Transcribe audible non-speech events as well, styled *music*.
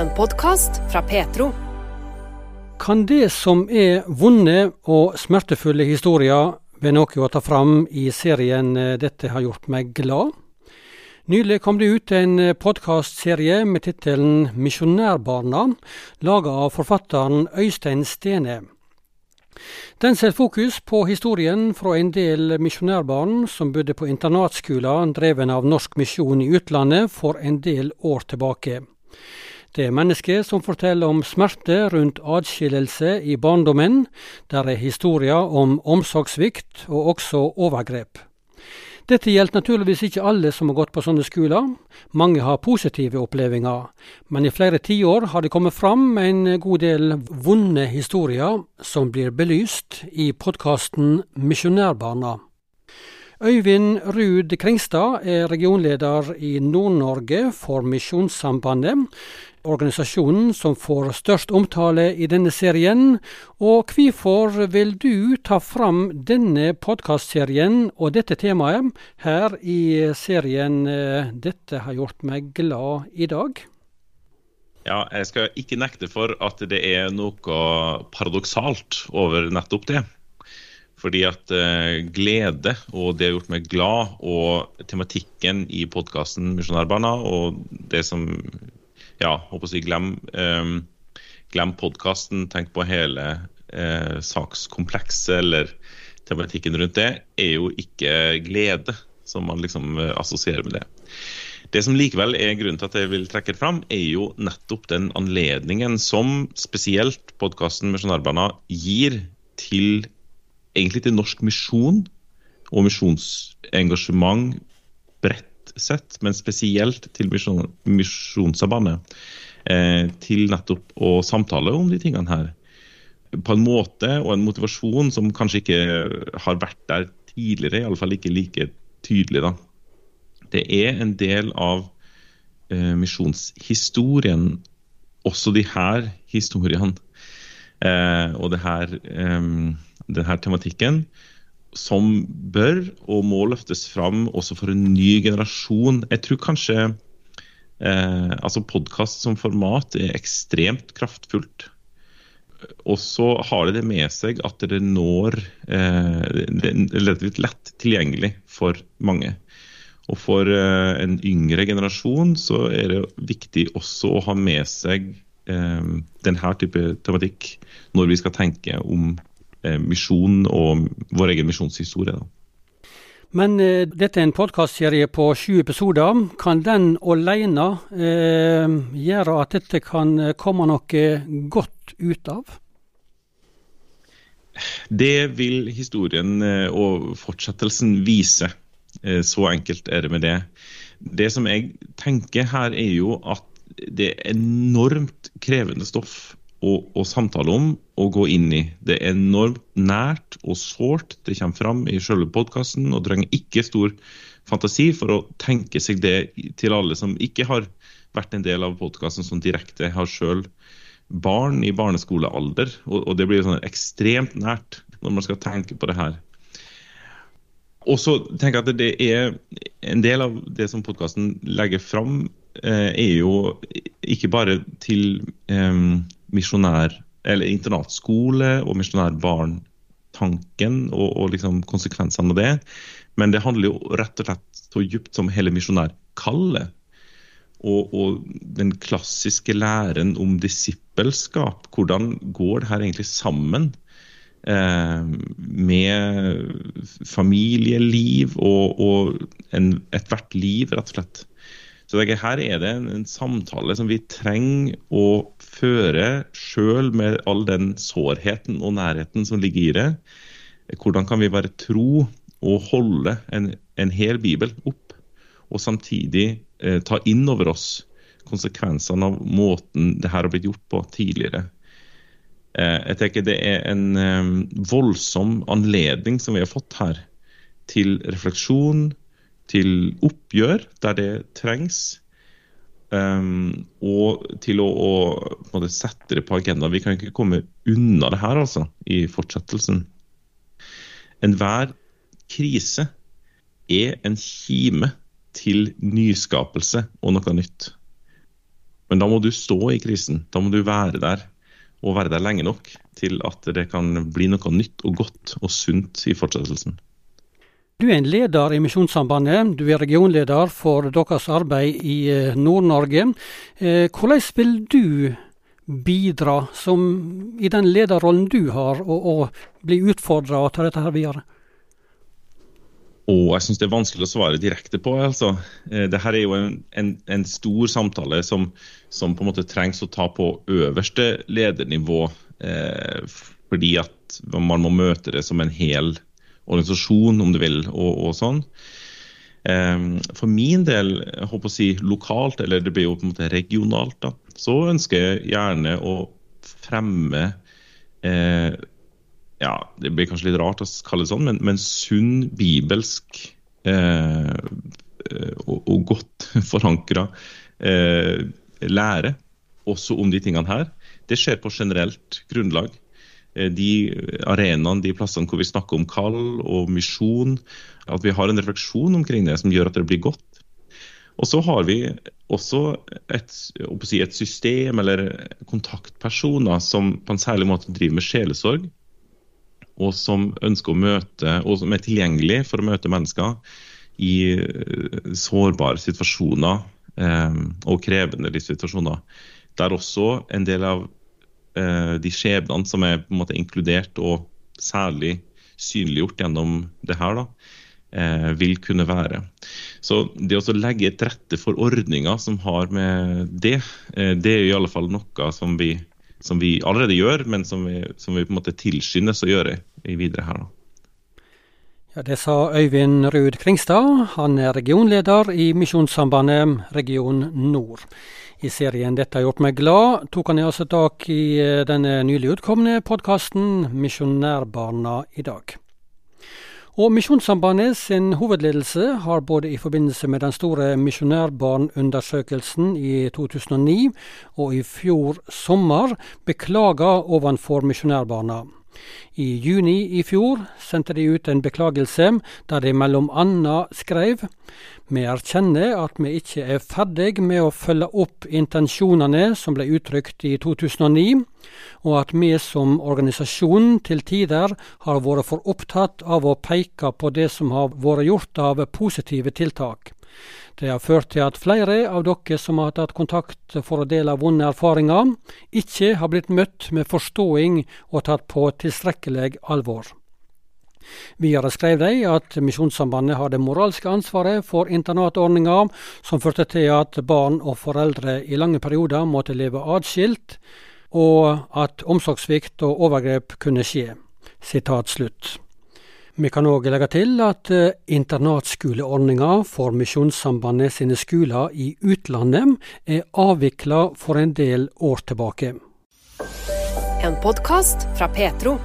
En podkast fra Petro. Kan det som er vonde og smertefulle historier ved noe å ta fram i serien eh, 'Dette har gjort meg glad'? Nylig kom det ut en podkastserie med tittelen 'Misjonærbarna', laga av forfatteren Øystein Stene. Den setter fokus på historien fra en del misjonærbarn som bodde på internatskoler dreven av Norsk misjon i utlandet for en del år tilbake. Det er mennesker som forteller om smerte rundt adskillelse i barndommen. Der er historier om omsorgssvikt og også overgrep. Dette gjelder naturligvis ikke alle som har gått på sånne skoler. Mange har positive opplevelser, men i flere tiår har det kommet fram en god del vonde historier som blir belyst i podkasten Misjonærbarna. Øyvind Ruud Kringstad er regionleder i Nord-Norge for Misjonssambandet, organisasjonen som får størst omtale i denne serien. Og hvorfor vil du ta fram denne podkastserien og dette temaet her i serien 'Dette har gjort meg glad i dag'? Ja, jeg skal ikke nekte for at det er noe paradoksalt over nettopp det. Fordi at eh, glede og det har gjort meg glad, og tematikken i podkasten Misjonærbarna og det som Ja, håper å si glem, eh, glem podkasten, tenk på hele eh, sakskomplekset eller tematikken rundt det, er jo ikke glede som man liksom eh, assosierer med det. Det som likevel er grunnen til at jeg vil trekke det fram, er jo nettopp den anledningen som spesielt podkasten Misjonærbarna gir til egentlig til norsk misjon og misjonsengasjement bredt sett, men spesielt til misjon, Misjonssambandet. Eh, til nettopp å samtale om de tingene her. På en måte og en motivasjon som kanskje ikke har vært der tidligere, iallfall ikke like tydelig. da. Det er en del av eh, misjonshistorien, også de her historiene. Eh, og det her eh, her tematikken, som bør og må løftes fram også for en ny generasjon. Jeg tror kanskje eh, altså podkast som format er ekstremt kraftfullt. Og så har det det med seg at det når eh, Det er relativt lett tilgjengelig for mange. Og for eh, en yngre generasjon så er det viktig også å ha med seg eh, denne type tematikk når vi skal tenke om misjon og vår egen misjonshistorie. Da. Men eh, dette er en podkastserie på sju episoder. Kan den alene eh, gjøre at dette kan komme noe godt ut av? Det vil historien eh, og fortsettelsen vise. Så enkelt er det med det. Det som jeg tenker her, er jo at det er enormt krevende stoff å, å, samtale om og gå inn i. Det er enormt nært og sårt. Det kommer fram i selve podkasten og trenger ikke stor fantasi for å tenke seg det til alle som ikke har vært en del av podkasten som direkte har sjøl barn i barneskolealder. Og, og det blir sånn ekstremt nært når man skal tenke på det her. Og så tenker jeg at det er En del av det som podkasten legger fram, eh, er jo ikke bare til eh, misjonær, eller internatskole og misjonærbarn-tanken og, og liksom konsekvensene av det. Men det handler jo rett og slett så dypt som hele misjonærkallet. Og, og, den klassiske læren om disippelskap. Hvordan går det her egentlig sammen eh, med familieliv og, og ethvert liv, rett og slett? Så her er det en, en, samtale som vi trenger å føre sjøl med all den sårheten og nærheten som ligger i det. Hvordan kan vi bare tro og holde en, en hel bibel opp, og samtidig eh, ta inn over oss konsekvensene av måten det her har blitt gjort på tidligere. Eh, jeg tenker Det er en eh, voldsom anledning som vi har fått her, til refleksjon, til oppgjør der det trengs. Um, og til å, å sette det på agendaen. Vi kan ikke komme unna det her altså, i fortsettelsen. Enhver krise er en kime til nyskapelse og noe nytt. Men da må du stå i krisen. Da må du være der, og være der lenge nok til at det kan bli noe nytt og godt og sunt i fortsettelsen. Du er en leder i Misjonssambandet. Du er regionleder for deres arbeid i eh, Nord-Norge. Eh, hvordan vil du bidra som, i den lederrollen du har, og, og bli utfordra og ta dette her videre? Og jeg syns det er vanskelig å svare direkte på. altså. Eh, Dette er jo en, en, en stor samtale som, som, på en måte trengs å ta på øverste ledernivå. Eh, fordi at man må møte det som en hel organisasjon, om du vil, og, og sånn. Eh, for min del, jeg håper å si lokalt, eller det blir jo på en måte regionalt, da, så ønsker jeg gjerne å fremme eh, ja, Det blir kanskje litt rart å kalle det sånn, men, men sunn bibelsk eh, eh og, og, godt *laughs* forankra eh, lære også om de tingene her. Det skjer på generelt grunnlag. Eh, de arenaene, de plassene hvor vi snakker om kall og misjon, at vi har en refleksjon omkring det som gjør at det blir godt. Og så har vi også et, et system eller kontaktpersoner som på en særlig måte driver med sjelesorg og som ønsker å møte, og som er tilgjengelig for å møte mennesker i eh, sårbare situasjoner eh, og krevende livssituasjoner. Der også en del av de skjebnene som er på en måte inkludert og særlig synliggjort gjennom det her, da, eh, vil kunne være. Så det å legge til rette for ordninger som har med det, eh, det er i alle fall noe som vi som vi allerede gjør, men som vi, som vi på en måte tilskyndes å gjøre videre her. Ja, Det sa Øyvind Ruud Kringstad. Han er regionleder i Misjonssambandet region nord. I serien 'Dette har gjort meg glad' tok han i altså tak i eh, denne nylig utkomne podkasten 'Misjonærbarna i dag'. Og Misjonssambandet sin hovedledelse har både i forbindelse med den store misjonærbarnundersøkelsen i 2009 og i fjor sommer beklaga overfor misjonærbarna. I juni i fjor sendte de ut en beklagelse der de mellom anna skrev vi erkjenner at vi ikke er ferdig med å følge opp intensjonene som ble uttrykt i 2009, og at vi som organisasjon til tider har vært for opptatt av å peke på det som har vært gjort av positive tiltak. Det har ført til at flere av dere som har tatt kontakt for å dele vonde erfaringer, ikke har blitt møtt med forståing og tatt på tilstrekkelig alvor. Videre skrev de at Misjonssambandet har det moralske ansvaret for internatordninga, som førte til at barn og foreldre i lange perioder måtte leve atskilt, og at omsorgssvikt og overgrep kunne skje. Sitat slutt. Vi kan òg legge til at eh, internatskoleordninga for Misjonssambandet sine skoler i utlandet er avvikla for en del år tilbake. En podkast fra Petro.